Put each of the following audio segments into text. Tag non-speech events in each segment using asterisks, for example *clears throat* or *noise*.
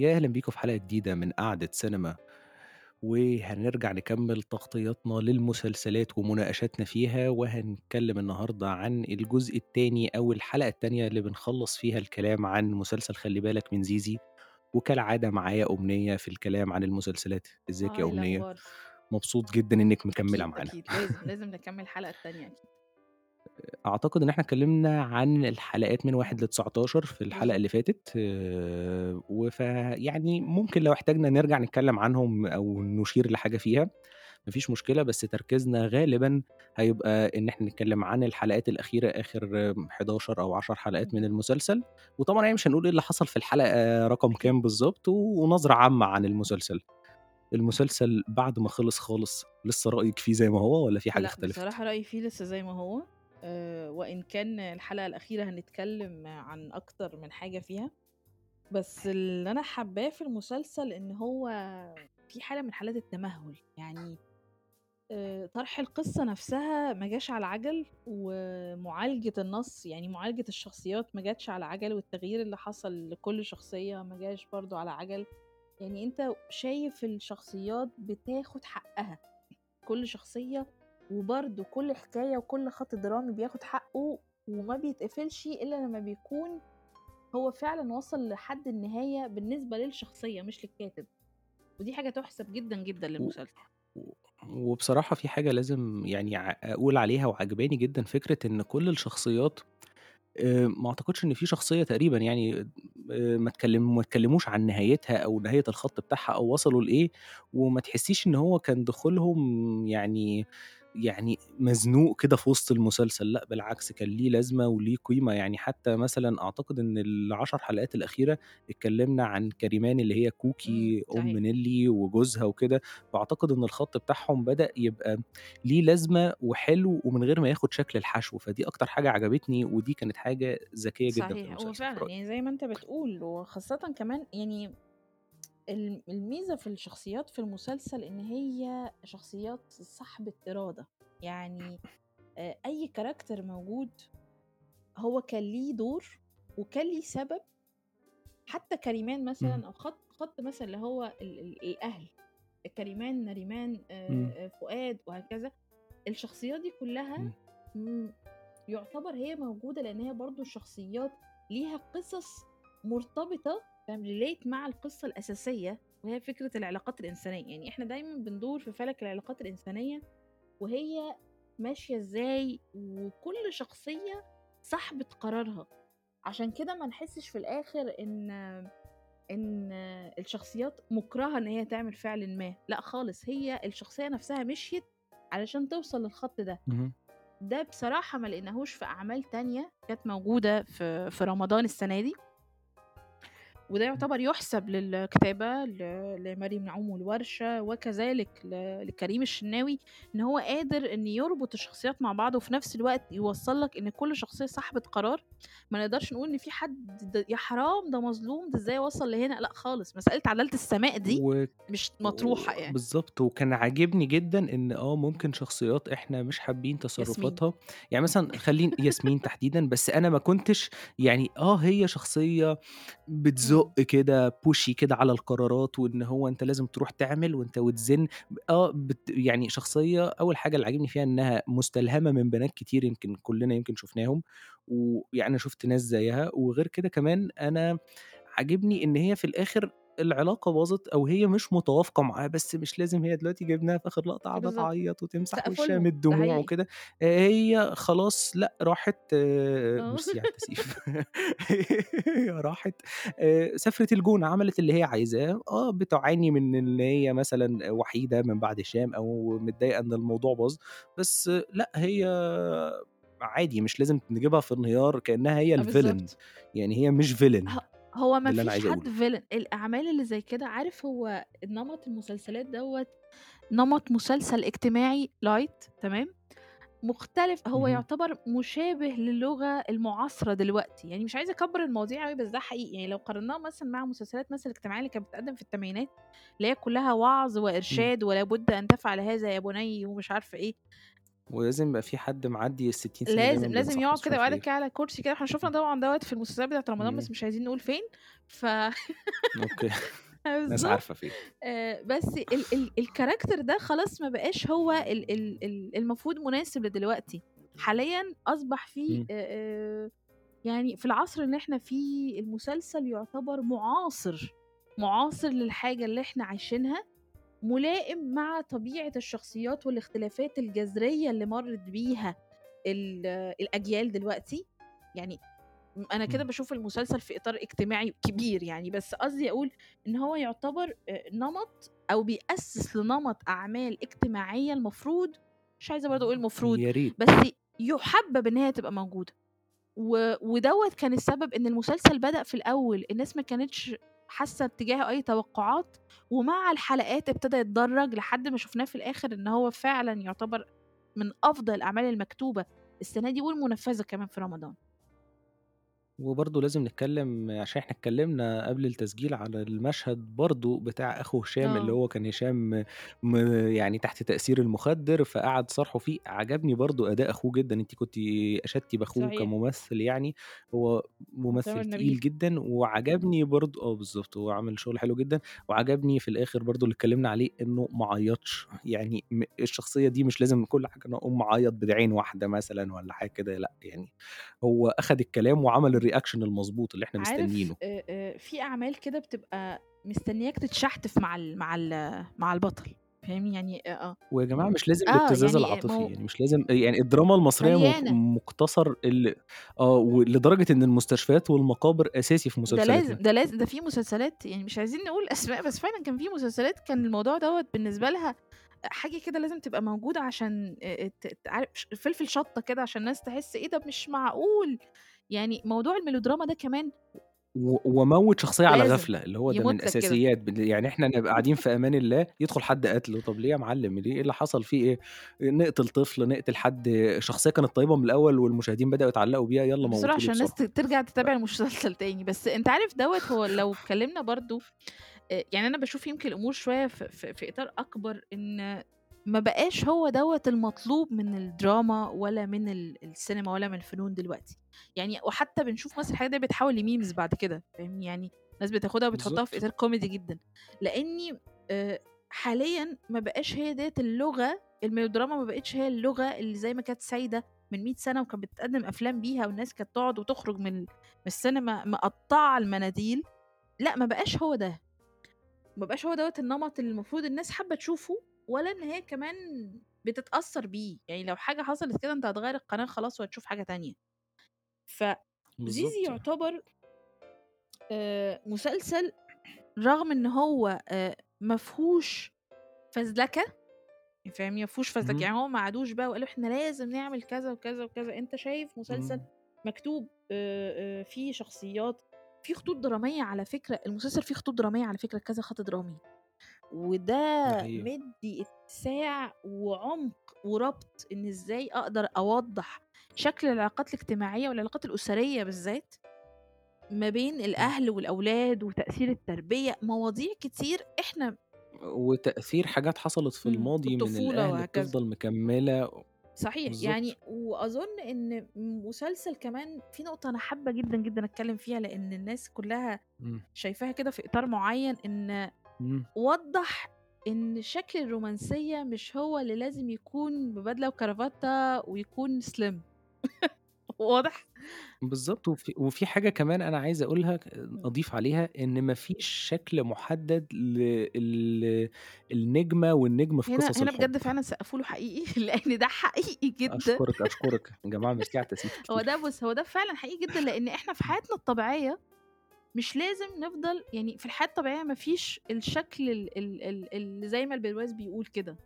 يا أهلا بيكم في حلقة جديدة من قعدة سينما وهنرجع نكمل تغطياتنا للمسلسلات ومناقشاتنا فيها وهنتكلم النهاردة عن الجزء التاني أو الحلقة التانية اللي بنخلص فيها الكلام عن مسلسل خلي بالك من زيزي وكالعادة معايا أمنية في الكلام عن المسلسلات إزيك يا هاي أمنية الأخبار؟ مبسوط جدا إنك مكملة أكيد، معانا أكيد لازم، لازم نكمّل الحلقة التانية أكيد. أعتقد إن إحنا اتكلمنا عن الحلقات من إمم، 1 ل19 في الحلقة اللي. فاتت آآ، وفيعني ممكن لو احتاجنا نرجع نتكلم عنهم أو نشير لحاجة فيها، ما فيش مشكلة، بس تركيزنا غالبًا هيبقى إن إحنا نتكلم عن الحلقات الأخيرة آخر 11 أو 10 حلقات من المسلسل، وطبعًا يعني مش هنقول إيه اللي حصل في الحلقة رقم أكيد. كام بالضبط، ونظرة عامة عن المسلسل. المسلسل بعد ما خلص خالص لسه رأيِك فيه زي ما هو والّا في حاجة لأ، اختلفت؟ بصراحة رأيي فيه لسه زي ما هو، وإن كان الحلقة الأخيرة هنتكلّم عن أكتر من حاجة فيها، بس اللي أنا حاباه في المسلسل إن هو في حالة من حالات التمهُّل، يعني آآ طرح القصة نفسها ما جاش على عَجَل، ومعالجة النص يعني معالجة الشخصيات ما جاتش على عَجَل، والتغيير اللي حصل لكل شخصية ما جاش برضه على عَجَل. يعني أنت شايف الشخصيات بتاخد حقها، كل شخصية وبرضه كل حكاية وكل خط درامي بياخد حقه وما بيتقفلش إلا لما بيكون هو فعلًا وصل لحد النهاية بالنسبة للشخصية مش للكاتب، ودي حاجة تُحسب جدًا، جدًا و للمسلسل. و وبصراحة في حاجة لازم يعني ع أقول عليها وعاجباني جدًا، فكرة إن كل الشخصيات آآ ما أعتقدش إن في شخصية تقريبًا يعني آآ ما اتكلم ما اتكلموش عن نهايتها أو نهاية الخط بتاعها أو وصلوا لإيه، وما تحسيش إن هو كان دخولهم يعني يعني مزنوق كده في وسط المسلسل، لأ بالعكس كان ليه لازمة وليه قيمة، يعني حتى مثلًا أعتقد إن ال10 حلقات الأخيرة اتكلمنا عن كريمان اللي هي كوكي أم صحيح، نيلي وجوزها وكده، فأعتقد إن الخط بتاعهم بدأ يبقى ليه لازمة وحلو ومن غير ما ياخد شكل الحشو، فدي أكتر حاجة عجبتني ودي كانت حاجة ذكية جدًا صحيح، هو المسلسل. في فعلًا رأيي. يعني زي ما أنت بتقول وخاصةً كمان يعني الم الميزة في الشخصيات في المسلسل إن هي شخصيات صاحبة إرادة، يعني آآ أي character موجود هو كان ليه دور وكان ليه سبب، حتى كريمان مثلًا أو خط خط مثلًا اللي هو ال ال الأهل، كريمان، نريمان، إمم، آآ فؤاد وهكذا، الشخصيات دي كلّها يُعتبر هي موجودة لإن هي برضه شخصيات ليها قصص مرتبطة فاهم relate مع القصة الأساسية، وهي فكرة العلاقات الإنسانية، يعني إحنا دايمًا بندور في فلك العلاقات الإنسانية وهي ماشية إزاي، وكل شخصية صاحبة قرارها، عشان كده ما نحسش في الآخر إن إن الشخصيات مُكرهة إن هي تعمل فعلٍ ما، لأ خالص، هي الشخصية نفسها مشيت علشان توصل للخط ده،. ده بصراحة ما لقيناهوش في أعمال تانية كانت موجودة في في رمضان السنة دي. وده يعتبر يُحسب للكتابة لمريم نعوم والورشة، وكذلك لكريم الشناوي، إن هو قادر إن يربط الشخصيات مع بعض، وفي نفس الوقت يوصّل لك إن كل شخصية صاحبة قرار، ما نقدرش نقول إن في حد يا حرام ده مظلوم، ده إزاي وصل لهنا، لأ خالص، مسألة عدالة السماء دي و مش مطروحة يعني. بالضبط، وكان عاجبني جدًا إن آه، ممكن شخصيات إحنا مش حابين ياسمين. تصرفاتها، يعني مثلًا خلّين ياسمين تحديدًا، بس أنا ما كنتش يعني آه، هي شخصية إمم، بتزُق كده pushy كده على القرارات، وإن هو أنت لازم تروح تعمل وأنت وتزِن، آه، بت يعني شخصية أول حاجة اللي عاجبني فيها إنها مستلهمة من بنات كتير يمكن كلنا يمكن شُفناهم، ويعني شُفت ناس زيها، وغير كده كمان أنا عاجبني إن هي في الآخر العلاقة باظت أو هي مش متوافقة معاه، بس مش لازم هي دلوقتي جِبناها في آخر لقطة قاعدة بالضبط، تعيّط وتمسح وشّها من الدموع. وكده، هي خلاص لأ راحت. ميرسي على التسقيف هي راحت سافرت الجونة، عملت اللي هي عايزاه، آه بتعاني من إن هي مثلًا وحيدة من بعد هشام أو متضايقة إن الموضوع باظ، بس لأ هي عادي مش لازم نجيبها في انهيار كإنها هي آه بالضبط. يعني هي مش ه هو ده ما اللي فيش عايز حد villain الأعمال اللي زي كده عارف هو نمط المسلسلات دوّة نمط مسلسل اجتماعي light تمام، مختلف هو اهم. يعتبر مشابه للغة المعاصرة دلوقتي، يعني مش عايزة أكبّر المواضيع أوي بس ده حقيقي، يعني لو قارناه مثلًا مع مسلسلات مثلًا الاجتماعية اللي كانت بتتقدم في التمانينات، اللي هي كلّها وعظ إمم. وإرشاد ولا بد أن تفعل هذا يا بني ومش عارفة إيه، ولازم يبقى في حد معدّي ال60 سَنة دايمًا لازم، لازم يقعد كده وقاعد. كده على كرسي كده، إحنا شُفنا. طبعًا دوّة في المسلسلات بتاعة رمضان. بس مش عايزين نقول فين، ف *laughs* أوكي. *laughs* الناس. عارفة فين. آآ بس ال ال الcharacter ده خلاص ما بقاش هو ال ال ال المفروض مناسب لدلوقتي، حاليًا أصبح في. آآ آآ يعني في العصر اللي إحنا فيه المسلسل يُعتبر معاصر، معاصر للحاجة اللي إحنا عايشينها، ملائم مع طبيعة الشخصيات والاختلافات الجذرية اللي مرّت بيها ال الأجيال دلوقتي، يعني م أنا كده إمم. باشوف المسلسل في إطار اجتماعي كبير يعني، بس قصدي أقول إن هو يُعتبر نمط أو بيأسِّس لنمط أعمال اجتماعية المفروض مش عايزة برضه أقول المفروض،. بس يُحبَّب إن هي تبقى موجودة. و ودوّة كان السبب إن المسلسل بدأ في الأول الناس ما كانتش حاسة اتجاهه أي توقعات، ومع الحلقات ابتدى يتدرّج لحد ما شُفناه في الآخر إن هو فعلًا يُعتبر من أفضل الأعمال المكتوبة السنة دي والمنفّذة كمان في رمضان. وبرضه لازم نتكلّم عشان إحنا اتكلّمنا قبل التسجيل على المشهد برضه بتاع أخو هشام، اللي آه. هو كان هشام م يعني تحت تأثير المخدِّر، فقعد صارحه فيه، عجبني برضه أداء أخوه جدًا، أنتِ كنتِ أشدتِ بأخوه صحيح. كممثل يعني، هو ممثل تامر تقيل نبيل. جدًا، وعجبني برضه آه بالضبط، هو عامل شغل حلو جدًا، وعجبني في الآخر برضه اللي اتكلّمنا عليه إنه ما عيّطش، يعني م الشخصية دي مش لازم كل حاجة أنا أقوم معيّط بعين واحدة مثلًا والّا حاجة كده، لأ. يعني هو أخد الكلام وعمل الreaction المضبوط اللي عارف مستنيينه. في أعمال كده بتبقى مستنياك تتشحتف مع ال مع ال مع البطل، فاهمني؟ يعني آه. ويا جماعة مش لازم آه، الابتزاز يعني العاطفي، مو يعني مش لازم يعني الدراما المصرية مق مليانة. مُقتصر ال آه، ولدرجة إن المستشفيات والمقابر أساسي في ده لازم،. ده لاز ده في مسلسلات يعني مش عايزين نقول أسماء، بس فعلًا كان في مسلسلات كان الموضوع دوّة بالنسبة لها حاجة كده لازم تبقى موجودة عشان عارف فلفل شطة كده عشان الناس تحس إيه ده مش معقول! يعني موضوع الميلودراما ده كمان وموّت شخصية على غفلة، اللي هو ده من لك كده. يعني إحنا نبقى قاعدين في أمان الله، يدخل حد قتله، طب ليه يا معلم ليه، إيه اللي حصل فيه إيه؟ نقتل طفل، نقتل حد شخصية كانت طيبة من الأول والمشاهدين بدأوا يتعلقوا بيها، بسرعة موتوا له عشان الناس. ترجع تتابع المسلسل تاني، بس أنت عارف دوّة هو لو اتكلمنا برضه آآ يعني أنا باشوف يمكن الأمور شوية في في في إطار أكبر إن ما بقاش هو دوّة المطلوب من الدراما ولا من ال السينما ولا من الفنون دلوقتي، يعني وحتى بنشوف مثلًا الحاجات ديّة بتتحول لmemes بعد كده، فاهمني؟ يعني ناس بتاخدها وبتحطها في. إطار كوميدي جدًا، لإني آآ حاليًا ما بقاش هي ديّة اللغة الميلودراما ما بقتش هي اللغة اللي زي ما كانت سايدة من 100 سنة وكانت بتتقدم أفلام بيها والناس كانت تقعد وتخرج من ال من السينما مقطّعة المناديل، لأ ما بقاش هو ده. ما بقاش هو دوّة النمط اللي المفروض الناس حابة تشوفه، ولا إن هي كمان بتتأثّر بيه، يعني لو حاجة حصلت كده أنت هتغيّر القناة خلاص وهتشوف حاجة تانية. فزيزي بالضبط. يعتبر مسلسل رغم إن هو آآ ما فيهوش فزلكة، فاهمني؟ ما فيهوش فزلكة، اهم. يعني هُم ما قعدوش بقى وقالوا إحنا لازم نعمل كذا وكذا وكذا، أنت شايف مسلسل إمم. مكتوب فيه شخصيات، فيه خطوط درامية على فكرة المسلسل فيه خطوط درامية على فكرة كذا خط درامي، وده حقيقة. مدّي اتساع وعمق وربط إن إزاي أقدر أوضّح شكل العلاقات الاجتماعية والعلاقات الأسرية بالذات، ما بين إمم. الأهل والأولاد وتأثير التربية، مواضيع كتير إحنا وتأثير حاجات حصلت في الماضي من وهكذا. بتفضل مكمّلة صحيح، يعني بالضبط. وأظن إن مسلسل كمان في نقطة أنا حابة جدًا، جدًا أتكلّم فيها، لإن الناس كلّها. شايفاها كده في إطار معيّن، إن وضّح إن شكل الرومانسية مش هو اللي لازم يكون ببدلة وكرافتة ويكون slim *laughs* واضح؟ بالضبط، وفي وفي حاجة كمان أنا عايز إمم. أضيف عليها، إن ما فيش شكل محدد لل النجمة والنجم في هنا قصص هنا الحب. بجد فعلًا سقّفوا له حقيقي، *laughs* لإن ده حقيقي جدًا. أشكرِك، أشكرِك، يا ميرسي على التسقيف هو. ده بُص، هو ده فعلًا حقيقي جدًا، لإن إحنا في. حياتنا الطبيعية مش لازم نفضل يعني في الحياة الطبيعية ما فيش الشكل ال ال ال اللي زي ما البرواز بيقول كده،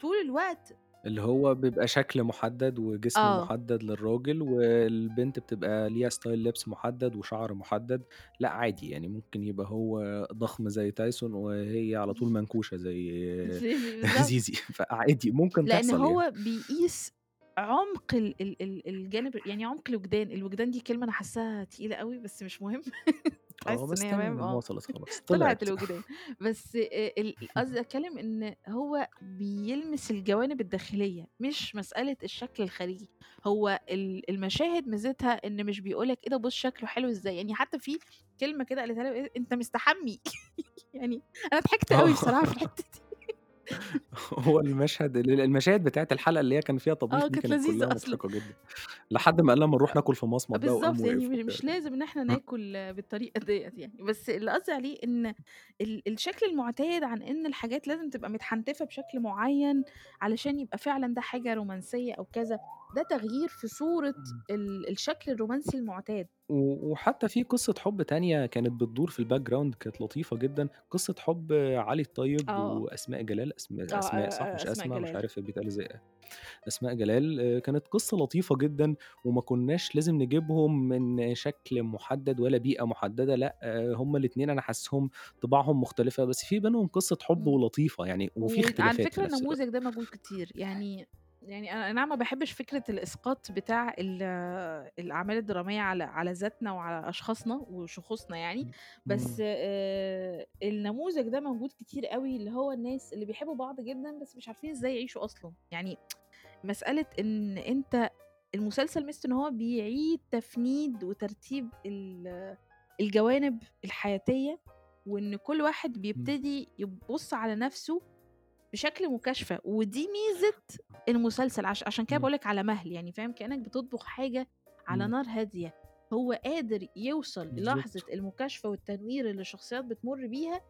طول الوقت اللي هو بيبقى شكل محدد وجسم آه. محدد للراجل، والبنت بتبقى ليها style لبس محدد وشعر محدد، لأ عادي يعني ممكن يبقى هو ضخم زي تايسون وهي على طول *laughs* منكوشة زي *laughs* زيزي *laughs* فعادي ممكن لإن تحصل يعني. هو بيقيس عمق ال ال ال الجانب يعني عمق الوجدان، الوجدان دي كلمة أنا حاساها تقيلة أوي بس مش مهم. *laughs* آه، بس تمام وصلت خلاص، *laughs* طلعت طلعت. لوجدان. بس قصدي *laughs* أتكلم إن هو بيلمس الجوانب الداخلية، مش مسألة الشكل الخارجي. هو ال المشاهد ميزتها إن مش بيقول لك إيه ده بُص شكله حلو إزاي، يعني حتى في كلمة كده قالتها له إيه أنت مستحمي يعني أنا ضحكت أوي آه. بصراحة في الحتة دي. *laughs* هو المشهد ال المشاهد بتاعة الحلقة اللي هي كان فيها طبيخ آه، دي كانت كانت لذيذة كلّها أصلًا. مضحكة جدًا، لحد ما قال لها: "أمّا نروح ناكل في مصمت بقى." وقام بالضبط، يعني وقف م وبتاع مش لازم إن إحنا إمم. ناكل بالطريقة ديّة يعني، بس اللي قصدي عليه إن ال الشكل المُعتاد عن إن الحاجات لازم تبقى متحنتفة بشكل معيّن علشان يبقى فعلًا ده حاجة رومانسية أو كذا، ده تغيير في صورة إمم. ال الشكل الرومانسي المُعتاد. و وحتى في قصة حُب تانية كانت بتدور في الbackground كانت لطيفة جدًا، قصة حُب علي الطيب آه. وأسماء جلال، أسم آه، أسماء صح آآ مش أسماء أسما، مش جلال. عارف بيتقال إزاي أسماء جلال، آآ كانت قصة لطيفة جدًا وما كناش لازم نجيبهم من شكل مُحدد ولا بيئة مُحددة، لأ، هُم الاتنين أنا حاسسهم طباعهم مختلفة، بس في بينهم قصة حُب إمم. ولطيفة يعني، وفي وعلى اختلافات في فكرة نفس الوقت. النموذج ده موجود كتير، يعني يعني أنا أي نعم ما باحبش فكرة الإسقاط بتاع ال الأعمال الدرامية على على ذاتنا وعلى أشخاصنا وشخوصنا يعني،. بس. آآ النموذج ده موجود كتير أوي، اللي هو الناس اللي بيحبوا بعض جدًا بس مش عارفين إزاي يعيشوا أصلًا، يعني مسألة إن أنت المسلسل ميزته إن هو بيعيد تفنيد وترتيب ال الجوانب الحياتية، وإن كل واحد. بيبتدي يبُص على نفسه بشكل مكاشفة، ودي ميزة المسلسل عش عشان كده إمم. باقول لك على مهل، يعني فاهم كأنك بتطبخ حاجة على إمم. نار هادية، هو قادر يوصل للحظة بالضبط. المكاشفة والتنوير اللي الشخصيات بتمُر بيها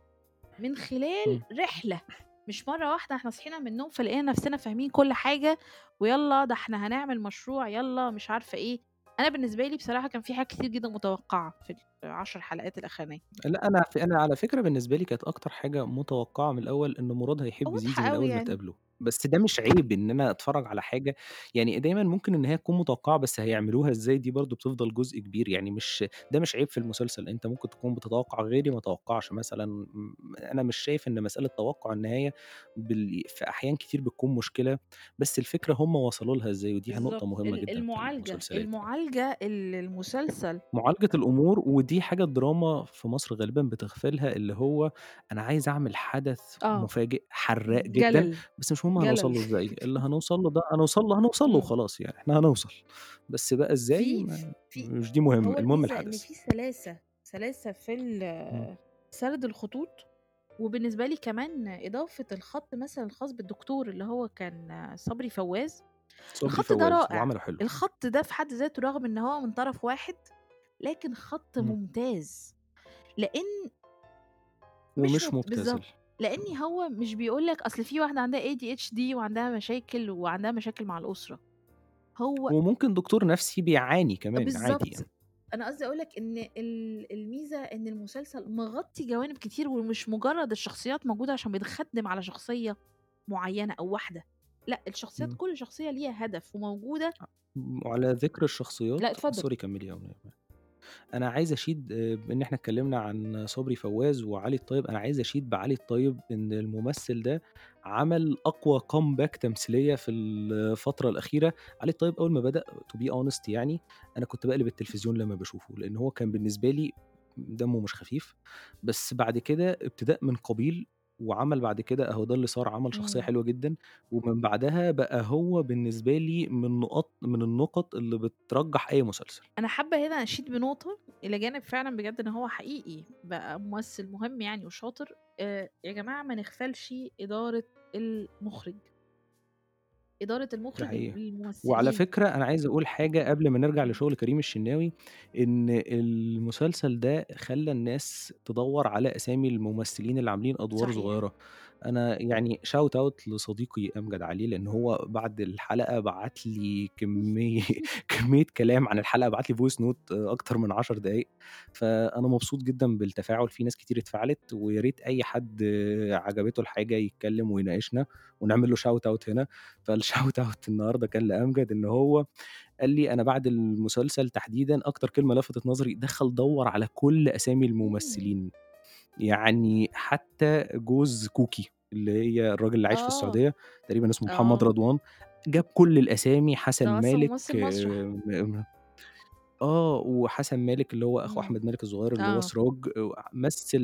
من خلال إمم. رحلة، مش مرّة واحدة إحنا صحينا من النوم فلقينا نفسنا فاهمين كل حاجة، ويالّا ده إحنا هنعمل مشروع، يالّا مش عارفة إيه. أنا بالنسبة لي بصراحة كان في حاجات كتير جدًا متوقعة في ال10 حلقات الأخرانية. لأ، أنا ف أنا على فكرة بالنسبة لي كانت أكتر حاجة متوقعة من الأول إن مراد هيحب زيزي من أوي أول ما يعني. اتقابلوا، بس ده مش عيب إن أنا أتفرّج على حاجة يعني دايمًا ممكن إن هي تكون متوقعة بس هيعملوها إزاي دي برضه بتفضل جزء كبير، يعني مش ده مش عيب في المسلسل، أنت ممكن تكون بتتوقع غيري ما توقعش مثلًا، م أنا مش شايف إن مسألة توقع النهاية بال في أحيان كتير بتكون مشكلة، بس الفكرة هُم وصلوا لها إزاي، ودي نقطة بالضبط، مهمة ال جدًا في المعالجة، المسلسلات. المعالجة اللي المسلسل معالجة الأمور، ودي حاجة الدراما في مصر غالبًا بتغفلها، اللي هو أنا عايز أعمل حدث آه. مفاجئ حرّاق جدًا، جَلَل، بس مش مهم هنوصل جَلَل. له إزاي، *laughs* اللي هنوصل له ده هنوصل له هنوصل له إمم. وخلاص يعني، إحنا هنوصل، بس بقى إزاي في في مش دي مهم، هو المهم الحدث. في سلاسة، سلاسة في إمم. سرد الخطوط، وبالنسبة لي كمان إضافة الخط مثلًا الخاص بالدكتور اللي هو كان صبري فواز، صبري الخط ده رائع، حلو. الخط ده في حد ذاته رغم إن هو من طرف واحد، لكن خط إمم. ممتاز، مش ومش مبت مبتذل. لإن هو مش بيقول لك أصل في واحدة عندها ADHD وعندها مشاكل وعندها مشاكل مع الأسرة، هو وممكن دكتور نفسي بيعاني كمان عادي يعني. أنا قصدي أقول لك إن ال الميزة إن المسلسل مغطي جوانب كتير، ومش مجرد الشخصيات موجودة عشان بتخدم على شخصية معينة أو واحدة، لأ الشخصيات إمم. كل شخصية ليها هدف وموجودة وعلى ذكر الشخصيات اتفضل. sorry كمّلي آه أنا عايز آآ بما إن إحنا اتكلمنا عن صبري فواز وعلي الطيب، أنا عايز أشيد بعلي الطيب إن الممثل ده عمل أقوى comeback تمثيلية في الفترة الأخيرة، علي الطيب أول ما بدأ to be honest يعني أنا كنت باقلب التلفزيون لمّا باشوفه، لإن هو كان بالنسبة لي دمه مش خفيف، بس بعد كده ابتداء من قابيل وعمل بعد كده أهو ده اللي صار، عمل شخصية إمم. حلوة جدًا، ومن بعدها بقى هو بالنسبة لي من نقاط من النُقط اللي بترجّح أي مسلسل. أنا حابة هنا أشيد بنقطة إلى جانب فعلًا بجد إن هو حقيقي بقى ممثل مهم يعني وشاطر، آآ يا جماعة ما نغفلش إدارة المُخرج. إدارة ده المُخرج ال حقيقي. وعلى للممثلين. فكرة أنا عايز أقول حاجة قبل ما نرجع. لشغل كريم الشناوي، إن المسلسل ده خلّى الناس تدوّر على أسامي الممثلين اللي عاملين أدوار صحيح. صغيرة، أنا يعني shout out لصديقي أمجد علي، لإن هو بعد الحلقة بعت لي كمية *laughs* كمية كلام عن الحلقة، بعت لي voice note أكتر من 10 دقايق، فأنا مبسوط جدًا بالتفاعل، في ناس كتير اتفاعلت، ويا ريت أي حد عجبته الحاجة يتكلم ويناقشنا ونعمل له shout out هنا، فالshout out النهارده كان لأمجد إن هو قال لي: "أنا بعد المسلسل تحديدًا أكتر كلمة لفتت نظري دخّل دوّر على كل أسامي إمم. الممثلين." يعني حتى جوز كوكي اللي هي الراجل اللي عايش في آه. السعودية، تقريبًا اسمه محمد آه. رضوان، جاب كل الأسامي، حسن مالك. آه، وحسن مالك اللي هو أخو إمم. أحمد مالك الصغير اللي هو آه. سراج و مثّل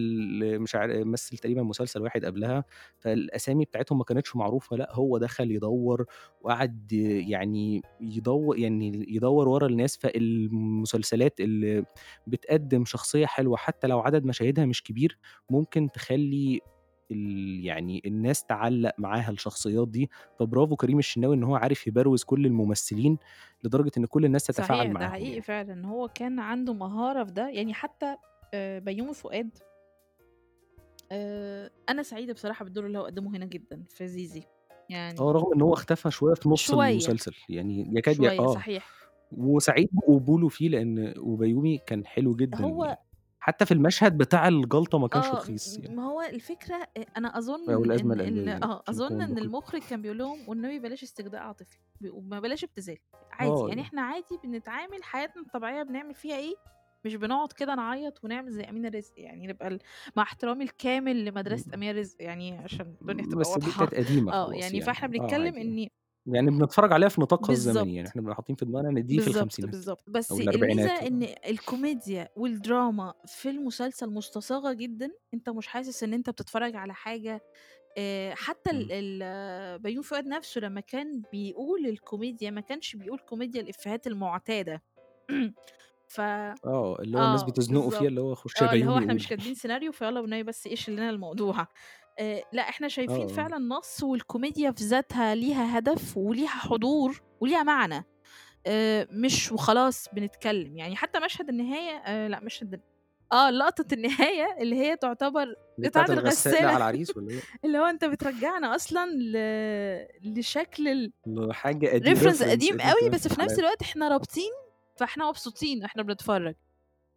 مش عار مثّل تقريبًا مسلسل واحد قبلها، فالأسامي بتاعتهم ما كانتش معروفة، لأ هو دخل يدوّر وقعد يعني يدو يعني يدوّر ورا الناس، فالمسلسلات اللي بتقدّم شخصية حلوة حتى لو عدد مشاهدها مش كبير، ممكن تخلّي يعني الناس تعلّق معاها الشخصيات دي، فبرافو كريم الشناوي إن هو عارف يبروز كل الممثلين، لدرجة إن كل الناس تتفاعل صحيح، ده معاهم حقيقي يعني. فعلًا، هو كان عنده مهارة في ده، يعني حتى آآ بيومي فؤاد آآ أنا سعيدة بصراحة بالدور اللي هو قدّمه هنا جدًا في زيزي، آه، يعني رغم إن هو اختفى شوية في نُص شوية، المسلسل، يعني يكاد شوية آه، صحيح. وسعيد بقبوله فيه لإن وبيومي كان حلو جدًا هو يعني، حتى في المشهد بتاع الجلطة ما كانش آه، رخيص يعني، ما هو أو أظن الأزمة إن إن آه، عشان أظن نكون إن دقيق. المُخرج كان بيقول لهم والنبي بلاش استجداء عاطفي، وما بلاش ابتذال، عادي، آه، يعني يعني. إحنا عادي بنتعامل حياتنا الطبيعية بنعمل فيها إيه، مش بنقعد كده نعيّط ونعمل زي أمينة رزق، يعني نبقى ال مع احترامي الكامل لمدرسة إمم، أمينة رزق يعني عشان الدنيا تبقى بس دي كانت آه، خلاص يعني يعني، آه بنتكلم يعني، إن يعني بنتفرّج عليها في نطاقها الزمني يعني،. إحنا بنبقى حاطين في دماغنا إن دي في الخمسينات بالضبط. بس أو الميزة الأربعينات آه، الكوميديا والدراما في المسلسل مستصاغة جدًا، أنت مش حاسس إن أنت بتتفرّج على حاجة آآ حتى ال إمم، ال بيومي فؤاد نَفْسه لمّا كان بيقول الكوميديا، ما كانش بيقول كوميديا الإفيهات المُعتادة. *clears throat* ف آه، اللي هو الناس آه، بتزنقه فيها اللي. هو خُش يا آه، اللي هو بيومي إحنا مش كاتبين سيناريو فيالّا والنبي بس قَفّش لنا الموضوع. آآ لأ، إحنا آه، شايفين آه، فعلًا نَص والكوميديا في ذاتها ليها هدف وليها حضور وليها معنى. آآ مش وخلاص بنتكلّم، يعني حتى مشهد النهاية آآ لأ مشهد ال آه، لقطة النهاية اللي هي تعتبر بتاعة الغسالة على *laughs* العريس والّا إيه؟ اللي هو أنت بترجّعنا أصلًا ل لشكل ال reference قديم قديم أوي، كمان في بس في نفس. الوقت إحنا رابطين، فإحنا مبسوطين وإحنا بنتفرّج،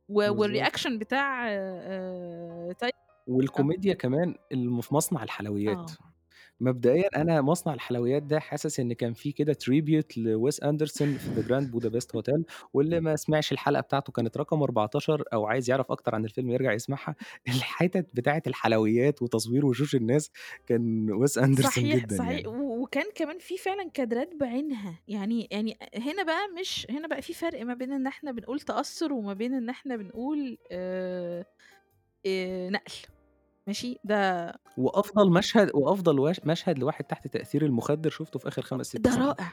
و. والreaction بتاع تايلر آه، والكوميديا كمان الم في مصنع الحلويات. آه، مبدئيًا أنا مصنع الحلويات ده حاسس إن كان في كده tribute لويس أندرسون في The Grand Budapest Hotel واللي ما سمعش الحلقة بتاعته كانت رقم 14 أو عايز يعرف أكتر عن الفيلم يرجع يسمعها. *laughs* الحتت بتاعة الحلويات وتصوير وشوش الناس كان ويس أندرسون صحيح، جدًا صحيح، يعني. وكان كمان في فعلًا كادرات بعينها، يعني يعني هنا بقى مش هنا بقى في فرق ما بين إن إحنا بنقول تأثُّر وما بين إن إحنا بنقول آآ آآ نقل، ماشي، ده وأفضل مشهد وأفضل وش مشهد لواحد تحت تأثير المخدر شُفته في آخر 5، 6 ده. رائع،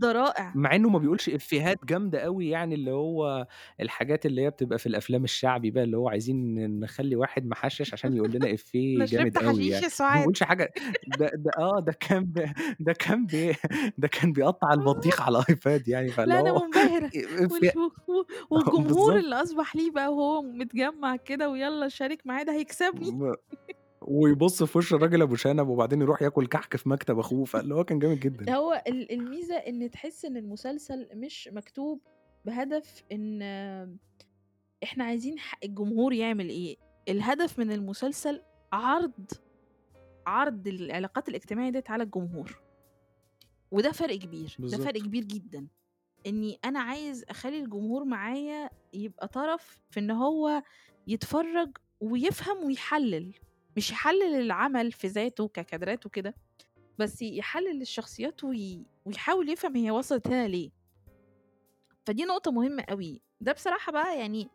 ده رائع. مع إنه ما بيقولش إفيهات جامدة أوي يعني اللي هو الحاجات اللي هي بتبقى في الأفلام الشعبي بقى، اللي هو عايزين نخلّي واحد محشِّش عشان يقول لنا أنا إفيه *laughs* جامد شربت أوي حشيش يعني، يا ما سُعاد. بيقولش حاجة ده ده آه، ده كان ب ده كان بي ده كان بيقطّع البطيخ على الأيباد يعني، *laughs* فاللي لأ أنا هو منبهرة *laughs* و و والجمهور بالضبط. اللي أصبح ليه بقى وهو متجمّع كده ويالّا شارك معايا ده هيكسبني. ويبُص في وش الراجل أبو شنب وبعدين يروح ياكل كحك في مكتب أخوه، فاللي هو كان جامد جدًا. هو ال الميزة إن تحس إن المسلسل مش مكتوب بهدف إن إحنا عايزين الجمهور يعمل إيه، الهدف من المسلسل عرض عرض العلاقات الاجتماعية ديّة على الجمهور، وده فرق كبير، ده فرق. كبير جدًا، إني أنا عايز أخلّي الجمهور معايا يبقى طرف في إن هو يتفرّج ويفهم ويحلّل، مش يحلّل العمل في ذاته ككادرات وكده، بس يحلّل الشخصيات وي ويحاول يفهم هي وصلت هنا ليه، فدي نقطة مهمة أوي، ده بصراحة بقى يعني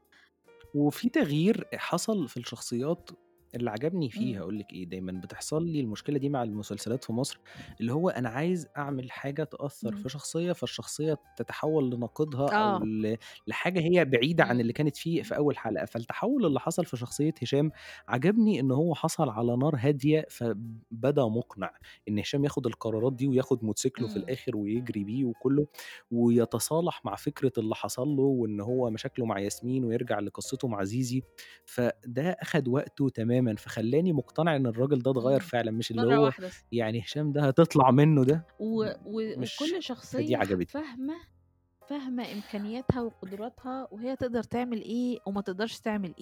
وفي تغيير حصل في الشخصيات اللي عجبني فيه إمم، هاقول لِك إيه، دايمًا بتحصل لي المشكلة دي مع المسلسلات في مصر، اللي هو أنا عايز أعمل حاجة تأثّر إمم، في شخصية، فالشخصية تتحوّل لناقدها أو آه، ل لحاجة هي بعيدة عن إمم، اللي كانت فيه في أول حلقة، فالتحوّل اللي حصل في شخصية هشام عجبني إن هو حصل على نار هادية فبدأ مقنع، إن هشام ياخد القرارات دي وياخد موتوسيكله في إمم، الآخر ويجري بيه وكُلّه، ويتصالح مع فكرة اللي حصل له وإن هو مشاكله مع ياسمين ويرجع لقصته مع زيزي، فده أخد وقته تمامًا، فخلّاني مقتنع إن الراجل ده اتغيّر فعلًا، مش اللي هو واحدة يعني هشام ده هتطلع منّه ده. و و مش وكل عجبتني. فاهمة فاهمة إمكانياتها وقدراتها وهي تقدر تعمل إيه وما تقدرش تعمل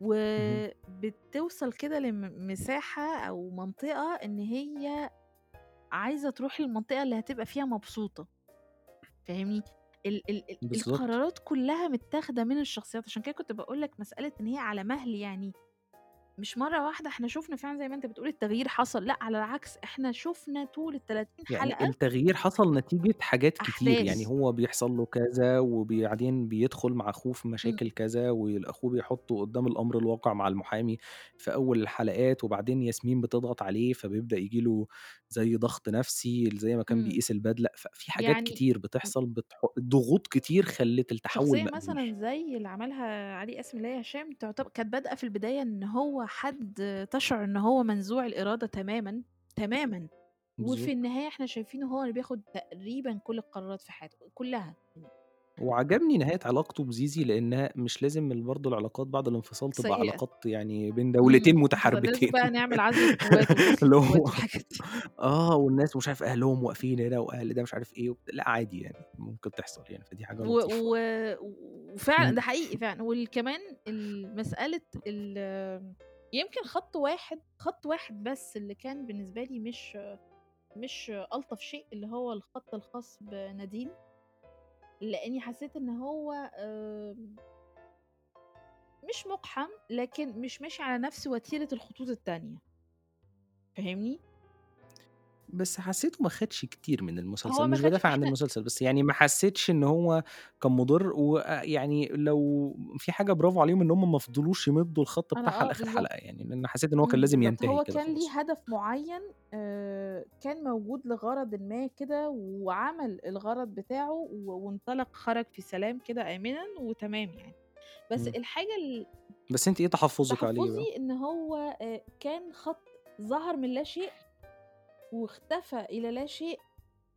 اهم، وبتوصل كده لم مساحة أو منطقة إن هي عايزة تروح للمنطقة اللي هتبقى فيها مبسوطة، فاهمني؟ ال ال ال القرارات كلّها متاخدة من الشخصيات، عشان كده كنت باقول لك مسألة إن هي على مهل يعني مش مرّة واحدة إحنا شُفنا فعلًا زي ما أنت بتقول التغيير حصل، لأ على العكس إحنا شُفنا طول ال30 يعني حلقة التغيير حصل نتيجة حاجات كتير، يعني أحداث. هو بيحصل له كذا وبعدين بيدخل مع أخوه في إمم. مشاكل كذا، وأخوه بيحطه قدّام الأمر الواقع مع المحامي في أول الحلقات، وبعدين ياسمين بتضغط عليه فبيبدأ ييجي له زي ضغط نفسي زي ما كان إمم. بيقيس البدلة، ففي حاجات يعني كتير م بتحصل بتح ضغوط كتير خلّت التحوّل شخصية مقبول. مثلًا زي اللي عملها علي قاسم اللي هي هشام تعتب كانت بادئة في البداية إن هو حد تشعر إن هو منزوع الإرادة تمامًا، تمامًا، وفي بالضبط. النهاية إحنا شايفينه هو اللي بياخد تقريبًا كل القرارات في حياته، كلّها. وعجبني نهاية علاقته بزيزي لإنها مش لازم برضه العلاقات بعد الانفصال تبقى سيئة. علاقات يعني بين. دولتين متحاربتين بقى نعمل عزل *laughs* اللي هو. آه، والناس ومش عارف أهلهم واقفين هنا وأهل ده مش عارف وبت لأ عادي يعني ممكن تحصل يعني، فدي حاجة و. و وفعلًا. ده حقيقي فعلًا، وال كمان ال مسألة ال يمكن خط واحد خط واحد بس اللي كان بالنسبة لي مش مش ألطف شيء، اللي هو الخط الخاص بنادين. لإني حسيت إن هو آمم مش مُقحَم، لكن مش ماشي على نفس وتيرة الخطوط التانية. فاهمني؟ بس حسيته ما خدش كتير من المسلسل، هو ما مش خدش بادافع عن المسلسل، بس يعني ما حسيتش إن هو كان مُضِر، ويعني لو في حاجة برافو عليهم إن هُم ما فضلوش يمدّوا الخط بتاعها آه حلقة بالضبط. يعني، لإن حسيت إن هو كان إمم، لازم. ينتهي هو كده كان ليه خلاص. هدف معيّن كان موجود لغرضٍ ما كده، وعمل الغرض بتاعه و وانطلق خرج في سلام كده آمنًا وتمام يعني. بس إمم. الحاجة ال بس أنتِ إيه تحفُّظِك عليه بقى؟ تحفُّظي إن هو كان خط ظهر من لا شيء واختفى إلى لا شيء،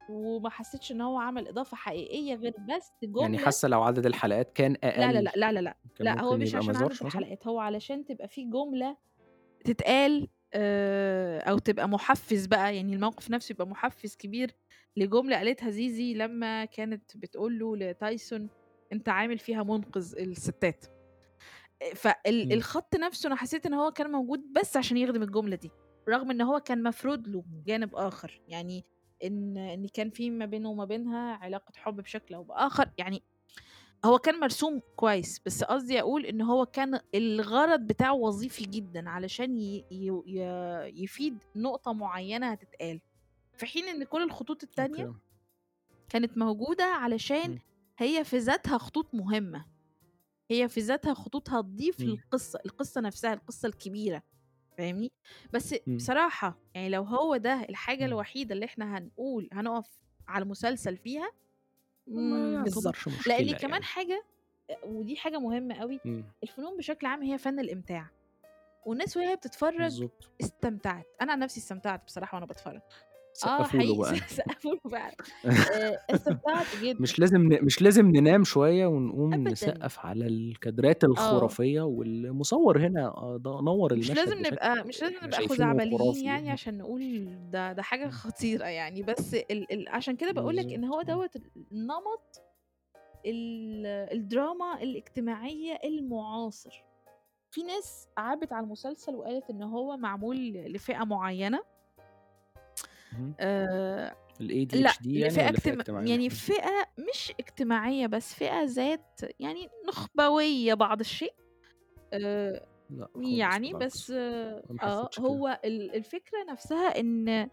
وما حسيتش إن هو عمل إضافة حقيقية غير بس يعني جملة حاسة لو عدد الحلقات كان لا، لا، أقل، لأ، لا، لا، لأ، كان لأ، هو ممكن مش يبقى عشان عدد مثلًا؟ الحلقات، هو علشان تبقى في جملة تتقال آآ أو تبقى مُحفِّز بقى، يعني الموقف نفسه يبقى مُحفِّز كبير لجملة قالتها زيزي لمّا كانت بتقول له لتايسون: "أنت عامل فيها مُنقذ الستات." آآ فال إمم. الخط نفسه أنا حسيت إن هو كان موجود بس عشان يخدم الجملة دي، رغم إن هو كان مفروض له جانب آخر، يعني إن إن كان في ما بينه وما بينها علاقة حُب بشكل أو بآخر، يعني هو كان مرسوم كويس، بس قصدي أقول إن هو كان الغرض بتاعه وظيفي جدًا علشان ي ي ي يفيد نقطة معيّنة هتتقال، في حين إن كل الخطوط التانية. كانت موجودة علشان. هي في ذاتها خطوط مهمة، هي في ذاتها خطوط هتضيف إمم. للقصة، القصة نفسها، القصة الكبيرة، فاهمني؟ بس إمم. بصراحة يعني لو هو ده الحاجة إمم. الوحيدة اللي إحنا هنقول هنقف على المسلسل فيها، ما. يعتبرش لإن مشكلة كمان يعني. حاجة أ ودي حاجة مهمة أوي، إمم. الفنون بشكل عام هي فَن الإمتاع، والناس وهي بتتفرّج بالضبط. استمتعت، أنا عن نفسي استمتعت بصراحة وأنا باتفرّج. آه سقّفوا له حقيقي بقى. *laughs* سقّفوا له فعلًا. *laughs* آآ استمتعت جدًا. مش لازم ن مش لازم ننام شوية ونقوم أبدًا. نسقّف على الكادرات آه. الخرافية والمصوّر هنا آه د نوّر مش المشهد لازم بشكل نبقى مش لازم نبقى شايفينه خزعبليين خرافي. يعني عشان نقول ده ده حاجة. خطيرة يعني، بس ال ال عشان كده باقول لك بالضبط هو آه. دوّة النمط ال الدراما الاجتماعية المُعاصر. في ناس عابت على المسلسل وقالت إن هو معمول لفئة معيّنة. اهم. آآ لأ، الADHD يعني لفئة والّا فئة اجتم اجتماعية يعني؟ فئة مش اجتماعية بس، فئة ذات يعني نخبوية بعض الشيء. آآ لأ خالص يعني بالعكس، بس أنا ما آه، حسيتش كده. هو ال الفكرة نفسها إن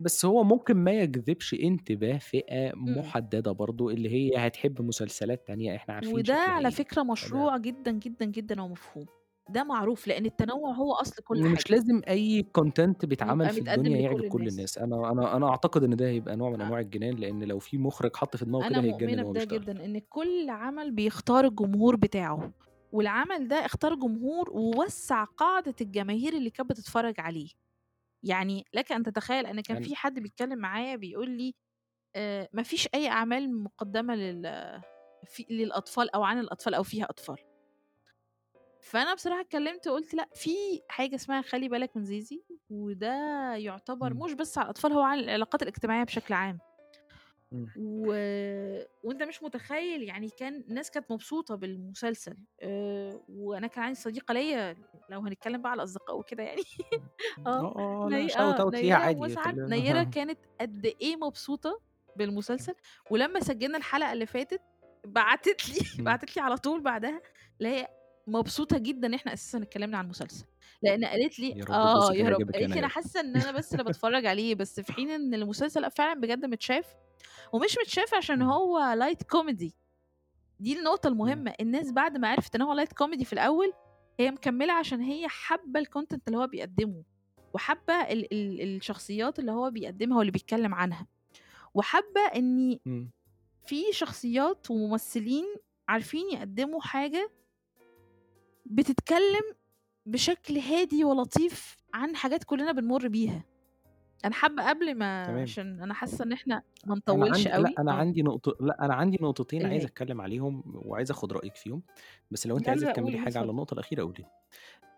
بس هو ممكن ما يجذبش انتباه فئة إمم. مُحددة برضه، اللي هي هتحب مسلسلات تانية إحنا عارفين وده شكلها على إيه، فكرة فده مشروع جدًا، جدًا، جدًا ومفهوم. ده معروف، لإن التنوُّع هو أصل كل حاجة. ومش لازم أي content بيتعمل يبقى في متقدّم الدنيا يعجب كل الناس. الناس، أنا أنا أنا أعتقد إن ده هيبقى نوع من أ أنواع الجنان، لإن لو في مُخرج حَط في دماغه أنا كده هيتجنن مؤمنة وهو بده بيشتغل. جدًا، إن كل عمل بيختار الجمهور بتاعه، والعمل ده اختار جمهور ووسّع قاعدة الجماهير اللي كانت بتتفرّج عليه. يعني لك أن تتخيل أن كان يعني في حد بيتكلّم معايا بيقول لي آآ ما فيش أي أعمال مُقدّمة لل في للأطفال أو عن الأطفال أو فيها أطفال. فأنا بصراحة اتكلّمت وقُلت لأ، في حاجة اسمها خلِّ بالك من زيزي، وده يُعتبر إمم. مش بس على الأطفال، هو على العلاقات الاجتماعية بشكل عام. إمم. و وأنت مش متخيّل يعني كان الناس كانت مبسوطة بالمسلسل، آآ وأنا كان عندي صديقة ليّا لو هنتكلّم بقى على الأصدقاء وكده يعني *laughs* آه، آه، آه، لأ ني shout آه، ليها نيّرة عادي نيّرة *laughs* كانت قد إيه مبسوطة بالمسلسل، ولمّا سجّلنا الحلقة اللي فاتت بعتت لي *laughs* إمم. بعتت لي على طول بعدها اللي هي مبسوطة جدًا إن إحنا أساسًا اتكلمنا عن المسلسل، لإن قالت لي يا رب جوزِك يا رب، قالت لي: "أنا نهال." حاسة إن أنا بس اللي باتفرج عليه." بس في حين إن المسلسل فعلًا بجد متشاف، ومش متشاف عشان. هو light comedy دي النقطة إمم. المهمة، الناس بعد ما عرفت إن هو light comedy في الأول، هي مكملة عشان هي حابة الcontent اللي هو بيقدمه، وحابة ال ال الشخصيات اللي هو بيقدمها واللي بيتكلم عنها، وحابة إن إمم. في شخصيات وممثلين عارفين يقدموا حاجة بتتكلم بشكل هادي ولطيف عن حاجات كلنا بنمُر بيها. أنا حابة قبل ما تمام. عشان أنا حاسة إن إحنا ما أنا نطوّلش عندي لأ، أوي، أنا آه. عندي نقط لأ، أنا عندي نقطتين إيه عايز هي؟ أتكلم عليهم وعايز آخد رأيِك فيهم، بس لو أنتِ عايزة يالّا تكمّلي قُل، حاجة على اتفضل. النقطة الأخيرة قولي لي.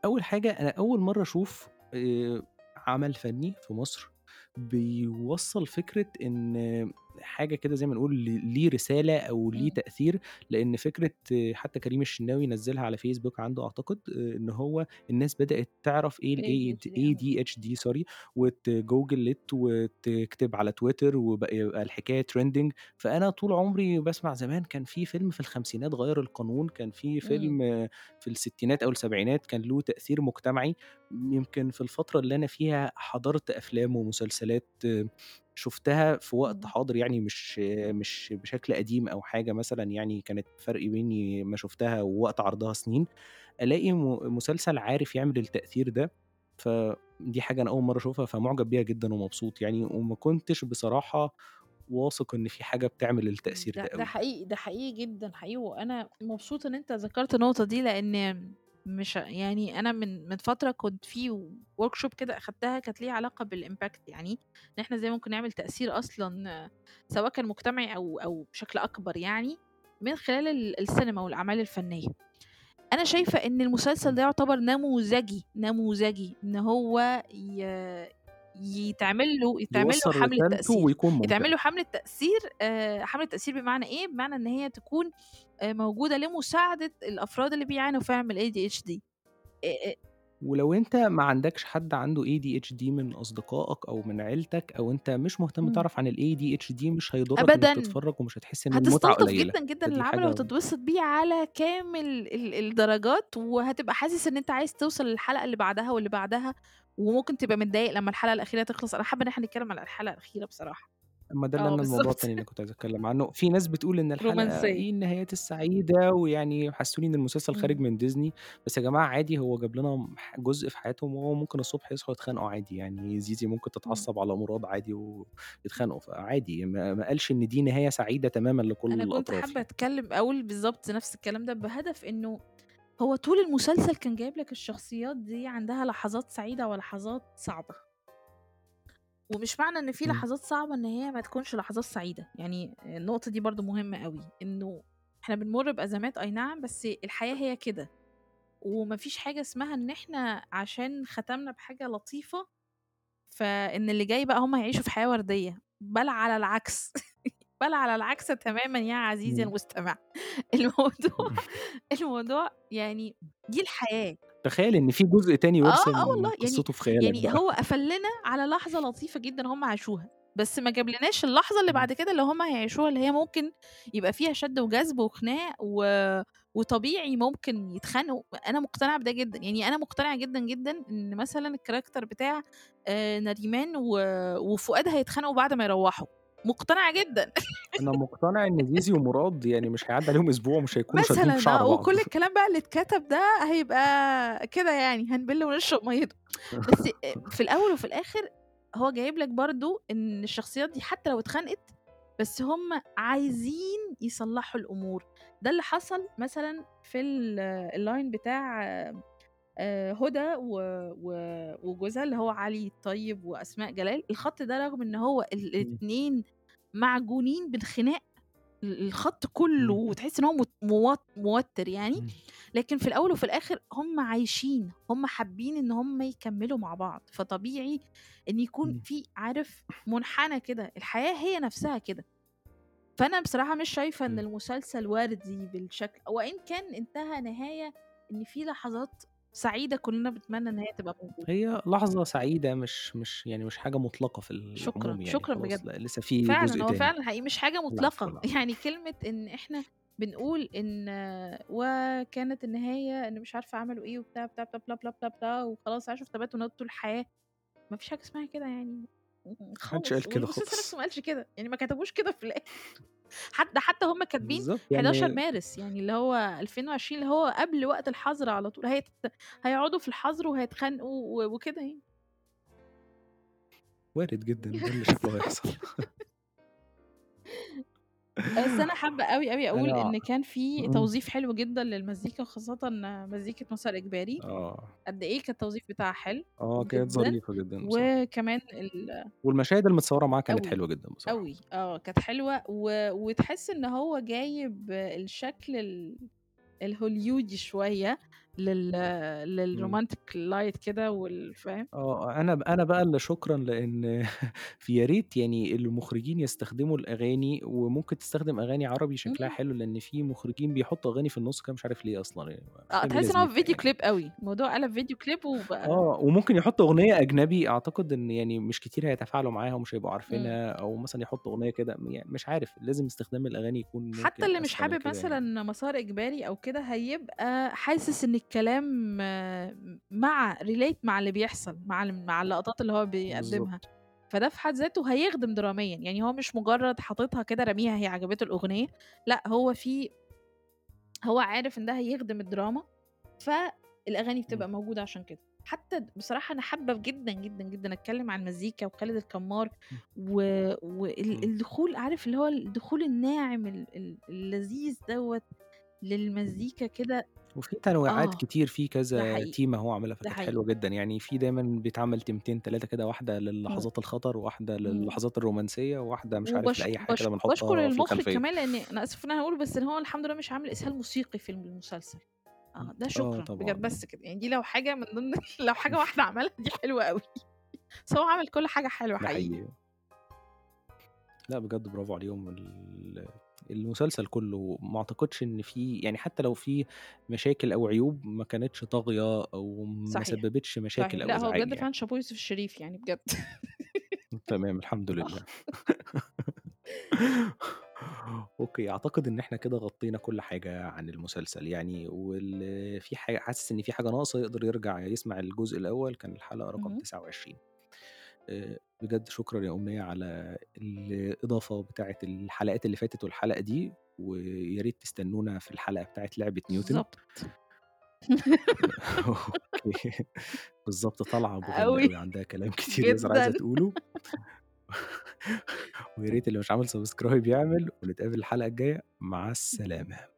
أول حاجة أنا أول مرّة أشوف آآ عمل فني في مصر بيوصّل فكرة إن حاجة كده زي ما نقول ليه رسالة أو ليه إمم. تأثير، لإن فكرة حتى كريم الشناوي نزّلها على فيسبوك عنده أعتقد، آآ إن هو الناس بدأت تعرف إيه الAD ADHD آه. ADHD sorry وتجوجل it وتكتب على تويتر وبقى الحكاية trending فأنا طول عمري باسمع زمان كان في فيلم في الخمسينات غيّر القانون، كان في إمم. فيلم في الستينات أو السبعينات كان له تأثير مجتمعي، يمكن في الفترة اللي أنا فيها حضرت أفلام ومسلسلات شُفتها في وقت إمم. حاضر يعني مش مش بشكل قديم أو حاجة مثلًا يعني كانت فرق بيني ما شُفتها ووقت عرضها سنين، ألاقي م مسلسل عارف يعمل التأثير ده، فدي حاجة أنا أول مرّة أشوفها فمُعجب بيها جدًا ومبسوط يعني، وما كنتش بصراحة واثق إن في حاجة بتعمل التأثير ده ده ده أوي. حقيقي، ده حقيقي جدًا حقيقي، وأنا مبسوطة إن أنت ذكرت النقطة دي لإن مش يعني أنا من من فترة كنت في workshop كده أخدتها كانت ليها علاقة بالimpact يعني، إن إحنا إزاي ممكن نعمل تأثير أصلًا سواء كان مجتمعي أو أو بشكل أكبر يعني، من خلال ال السينما والأعمال الفنية. أنا شايفة إن المسلسل. ده يعتبر نموذجي، نموذجي إن هو يتعمل له يتعمل له تأثير، ويكون يتعمل. له حملة تأثير آآ حملة تأثير بمعنى إيه؟ بمعنى إن هي تكون آآ موجودة لمساعدة الأفراد اللي بيعانوا فعلًا من الADHD. آآ آآ ولو أنت ما عندكش حد عنده ADHD من أصدقائك أو من عيلتك أو أنت مش مهتم. تعرف عن الADHD مش هيضرك إنك أبدًا. تتفرّج ومش هتحس إن المتعة هتستلطف قليلة، جدًا، جدًا العمل حاجة وهتتبسط بيه على كامل ال الدرجات، وهتبقى حاسس إن أنت عايز توصل للحلقة اللي بعدها واللي بعدها، وممكن تبقى متضايق لمّا الحلقة الأخيرة تخلص، أنا حابة إن إحنا نتكلم على الحلقة الأخيرة بصراحة. ما ده اللي آه أنا الموضوع. التاني اللي كنت عايز أتكلم عنه، في ناس بتقول إن الحلقة رومانسية. إيه النهايات السعيدة، ويعني حسّسوني إن المسلسل خارج إمم. من ديزني، بس يا جماعة عادي هو جاب لنا جزء في حياتهم وهو ممكن الصبح يصحوا يتخانقوا عادي، يعني زيزي ممكن إمم. تتعصب على مراد عادي ويتخانقوا، فعادي ما قالش إن دي نهاية سعيدة تمامًا لكل أنا كنت الأطراف حابة يعني. أتكلم أقول بالضبط نفس الكلام ده بهدف إنه هو طول المسلسل كان جايب لك الشخصيات دي عندها لحظات سعيدة ولحظات صعبة. ومش معنى إن في. لحظات صعبة إن هي ما تكونش لحظات سعيدة، يعني النقطة دي برضه مهمة أوي، إنه إحنا بنمُر بأزمات أي نعم، بس الحياة هي كده، وما فيش حاجة اسمها إن إحنا عشان ختمنا بحاجة لطيفة، فإن اللي جاي بقى هُم هيعيشوا في حياة وردية، بل على العكس، *laughs* بل على العكس تمامًا يا عزيزي إمم. المستمع، *laughs* الموضوع *laughs* الموضوع يعني دي الحياة. تخيل إن في جزء تاني آه، آه يرسم والله، يعني قصته في خيالك يعني بقى. هو قفل لنا على لحظة لطيفة جدًا هُم عاشوها، بس ما جابلناش اللحظة اللي إمم. بعد كده اللي هُم هيعيشوها، اللي هي ممكن يبقى فيها شد وجذب وخناق و وطبيعي ممكن يتخانقوا، أنا مقتنعة بده جدًا، يعني أنا مقتنعة جدًا، جدًا إن مثلًا الcharacter بتاع آآ نريمان و وفؤاد هيتخانقوا بعد ما يروّحوا، مقتنعة جدًا. أنا مقتنع إن زيزي ومراد يعني مش هيعدّي عليهم أسبوع ومش هيكونوا شادين في مثلًا شعر آه، بعض. وكل الكلام بقى اللي اتكتب ده هيبقى كده يعني هنبِل ونشرب مَيّته، *laughs* بس في الأول وفي الآخر هو جايب لك برضه إن الشخصيات دي حتى لو اتخانقت، بس هُم عايزين يصلّحوا الأمور، ده اللي حصل مثلًا في ال الline بتاع هدى و و وجوزها اللي هو علي الطيب وأسماء جلال، الخط ده رغم إن هو إمم. الاتنين معجونين بالخناق، ال الخط كلّه إمم. وتحس إن هو موتّر يعني، إمم. لكن في الأول وفي الآخر هُم عايشين، هُم حابين إن هُم يكمّلوا مع بعض، فطبيعي إن يكون. في عارف منحنى كده، الحياة هي نفسها كده. فأنا بصراحة مش شايفة إن إمم. المسلسل وردي بالشكل وإن كان انتهى نهاية إن في لحظات سعيدة كلنا بنتمنى إن هي تبقى موجودة. هي لحظة سعيدة مش مش يعني مش حاجة مطلقة في شكرًا، العموم يعني شكرًا خلاص، بجد. لأ لسه في جزء فعلًا، هو تاني. فعلًا حقيقي مش حاجة العفو، مطلقة، العفو. يعني كلمة إن إحنا بنقول إن وكانت النهاية إن مش عارفة عملوا إيه وبتاع، بتاع، بلا، بلا، بلا، بلا، بلا وخلاص عاشوا في تبات ونَد طول الحياة، ما فيش حاجة اسمها كده يعني ما حدش قال خالص، كده والمسلسل نفسه خالص. ما قالش كده، يعني ما كتبوش كده في الآخر حتى حتى هُم كاتبين بالضبط 11 يعني مارس يعني اللي هو 2020 اللي هو قبل وقت الحظر على طول، هيت هيقعدوا في الحظر وهيتخانقوا و وكده يعني. وارد جدًا، ده اللي شكله هيحصل. *laughs* بس أنا حابة أوي، أوي أقول أنا إن كان في إمم. توظيف حلو جدًا للمزيكا وخاصةً مزيكة مسار إجباري، آه. قد إيه كان التوظيف بتاعها حلو آه، كانت جدًا، ظريفة جدًا بصراحة. وكمان ال والمشاهد المتصورة معاه كانت أوي، حلوة جدًا بصراحة. أوي، آه، كانت حلوة و وتحس إن هو جايب الشكل ال الهوليودي شوية لل. للromantic light كده وال فاهم؟ آه، أنا ب أنا بقى اللي شكرًا لإن *laughs* في يا ريت يعني المخرجين يستخدموا الأغاني وممكن تستخدم أغاني عربي شكلها إمم. حلو، لإن في مخرجين بيحطوا أغاني في النُص كده مش عارف ليه أصلًا يعني فاهم إيه تحس إن هو لازمتها فيديو يعني. كليب أوي، الموضوع قَلَب فيديو كليب وبقى آه، وممكن يحطوا أغنية أجنبي أعتقد إن يعني مش كتير هيتفاعلوا معاها ومش هيبقوا. عارفينها، أو مثلًا يحطوا أغنية كده يعني مش عارف، لازم استخدام الأغاني يكون حتى ممكن اللي مش من حابب كده يعني. مثلًا مسار إجباري أو كده، هيبقى حاسس إن الكلام مع relate مع اللي بيحصل، مع مع اللقطات اللي هو بيقدّمها، بالضبط. فده في حد ذاته هيخدم دراميًا، يعني هو مش مجرد حاططها كده راميها هي عجبته الأغنية، لأ هو في هو عارف إن ده هيخدم الدراما، فالأغاني إمم. بتبقى موجودة عشان كده. حتى بصراحة أنا حابة جدًا، جدًا، جدًا أتكلم عن المزيكا وخالد الكمار إمم. و عارف اللي هو الدخول الناعم ال ال اللذيذ دوّة للمزيكا كده وفي تنويعات آه، كتير، في ده كذا حقيقي، تيمة هو عاملها ده فكانت حقيقي. حلوة جدًا، يعني في دايمًا بيتعمل تيمتين 3 كده، واحدة إمم. للحظات الخطر، وواحدة إمم. للحظات الرومانسية، وواحدة مش عارف وباش لأي حاجة باش كده باشكر بنحطها في المخرج الخلفية. كمان لإن أنا آسفة إن أنا هاقول بس إن هو الحمد لله مش عامل إسهال موسيقي في المسلسل، آه، ده آه شكرًا بجد. بس كده، يعني دي لو حاجة من ضمن *laughs* لو حاجة واحدة عملها دي حلوة أوي، *laughs* بس هو عمل كل حاجة حلوة ده حقيقي. حقيقي. لأ بجد برافو عليهم ال المسلسل كله ما أعتقدش إن في يعني حتى لو في مشاكل أو عيوب ما كانتش طاغية أو ما صحيح، سببتش صحيح، مشاكل أو لأ هو إزعاج بجد يعني. فعلًا شابوه يوسف الشريف يعني بجد. *laughs* تمام الحمد آه. لله. *laughs* أوكي، أعتقد إن إحنا كده غطينا كل حاجة عن المسلسل يعني، واللي في حاجة حاسس إن في حاجة ناقصة يقدر يرجع يسمع الجزء الأول، كان الحلقة رقم اهم. 29. آآ، بجد شكرًا يا أمنية على الإضافة بتاعة الحلقات اللي فاتت والحلقة دي، ويا ريت تستنونا في الحلقة بتاعة لعبة نيوتن. بالضبط. *laughs* أوكي، بالضبط طالعة أوي، عندها كلام كتير جدًا. عايزة تقوله. *laughs* ويا ريت اللي مش عامل subscribe يعمل، ونتقابل الحلقة الجاية، مع السلامة.